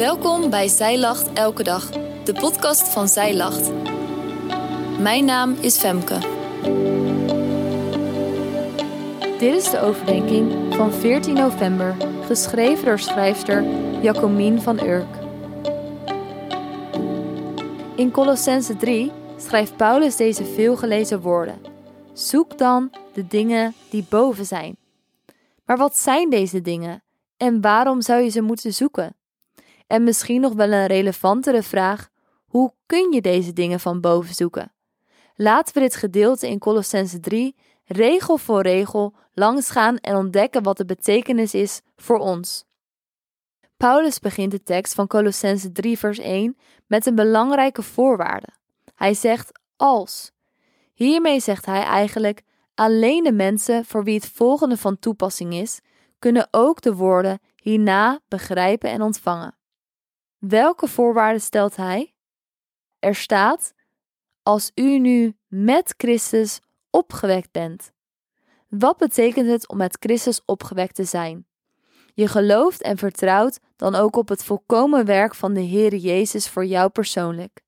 Welkom bij Zij Lacht Elke Dag, de podcast van Zij Lacht. Mijn naam is Femke. Dit is de overdenking van 14 november, geschreven door schrijfster Jacomien van Urk. In Colossense 3 schrijft Paulus deze veelgelezen woorden. Zoek dan de dingen die boven zijn. Maar wat zijn deze dingen en waarom zou je ze moeten zoeken? En misschien nog wel een relevantere vraag: hoe kun je deze dingen van boven zoeken? Laten we dit gedeelte in Colossense 3 regel voor regel langsgaan en ontdekken wat de betekenis is voor ons. Paulus begint de tekst van Colossense 3 vers 1 met een belangrijke voorwaarde. Hij zegt als. Hiermee zegt hij eigenlijk alleen de mensen voor wie het volgende van toepassing is, kunnen ook de woorden hierna begrijpen en ontvangen. Welke voorwaarden stelt hij? Er staat: Als u nu met Christus opgewekt bent. Wat betekent het om met Christus opgewekt te zijn? Je gelooft en vertrouwt dan ook op het volkomen werk van de Heer Jezus voor jou persoonlijk.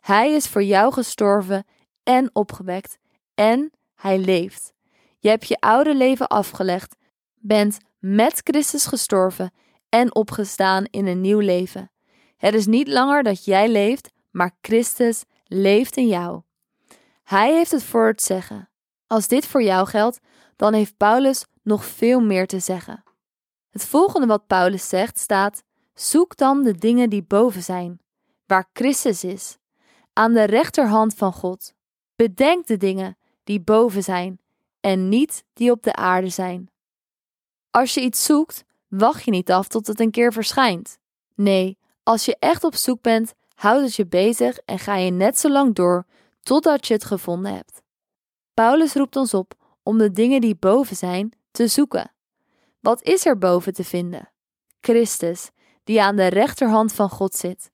Hij is voor jou gestorven en opgewekt en hij leeft. Je hebt je oude leven afgelegd, bent met Christus gestorven en opgestaan in een nieuw leven. Het is niet langer dat jij leeft, maar Christus leeft in jou. Hij heeft het voor het zeggen. Als dit voor jou geldt, dan heeft Paulus nog veel meer te zeggen. Het volgende wat Paulus zegt staat: Zoek dan de dingen die boven zijn, waar Christus is, aan de rechterhand van God. Bedenk de dingen die boven zijn en niet die op de aarde zijn. Als je iets zoekt, wacht je niet af tot het een keer verschijnt. Nee, als je echt op zoek bent, houd het je bezig en ga je net zo lang door totdat je het gevonden hebt. Paulus roept ons op om de dingen die boven zijn te zoeken. Wat is er boven te vinden? Christus, die aan de rechterhand van God zit.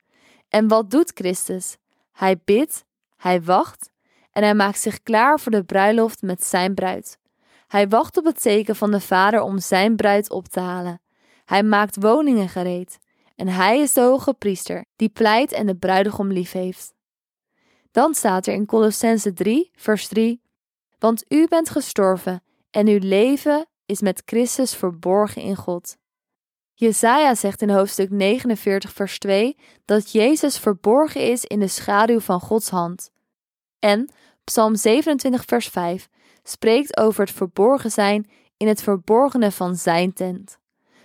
En wat doet Christus? Hij bidt, hij wacht en hij maakt zich klaar voor de bruiloft met zijn bruid. Hij wacht op het teken van de Vader om zijn bruid op te halen. Hij maakt woningen gereed. En hij is de hoge priester, die pleit en de bruidegom lief heeft. Dan staat er in Colossense 3, vers 3: Want u bent gestorven en uw leven is met Christus verborgen in God. Jesaja zegt in hoofdstuk 49, vers 2 dat Jezus verborgen is in de schaduw van Gods hand. En Psalm 27, vers 5 spreekt over het verborgen zijn in het verborgene van Zijn tent.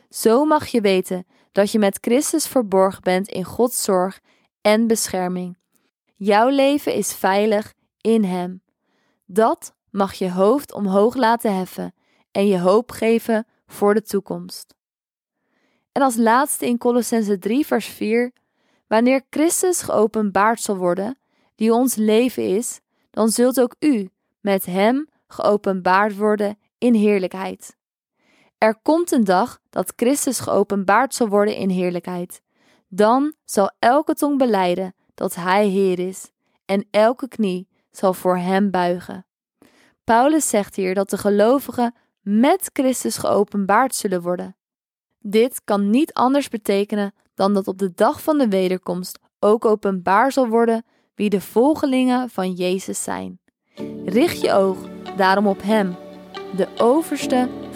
Zo mag je weten dat je met Christus verborgen bent in Gods zorg en bescherming. Jouw leven is veilig in Hem. Dat mag je hoofd omhoog laten heffen en je hoop geven voor de toekomst. En als laatste in Colossense 3, vers 4: Wanneer Christus geopenbaard zal worden, die ons leven is, dan zult ook u met Hem geopenbaard worden in heerlijkheid. Er komt een dag dat Christus geopenbaard zal worden in heerlijkheid. Dan zal elke tong beleiden dat Hij Heer is, en elke knie zal voor Hem buigen. Paulus zegt hier dat de gelovigen met Christus geopenbaard zullen worden. Dit kan niet anders betekenen dan dat op de dag van de wederkomst ook openbaar zal worden wie de volgelingen van Jezus zijn. Richt je oog daarom op Hem, de overste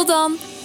Tot dan!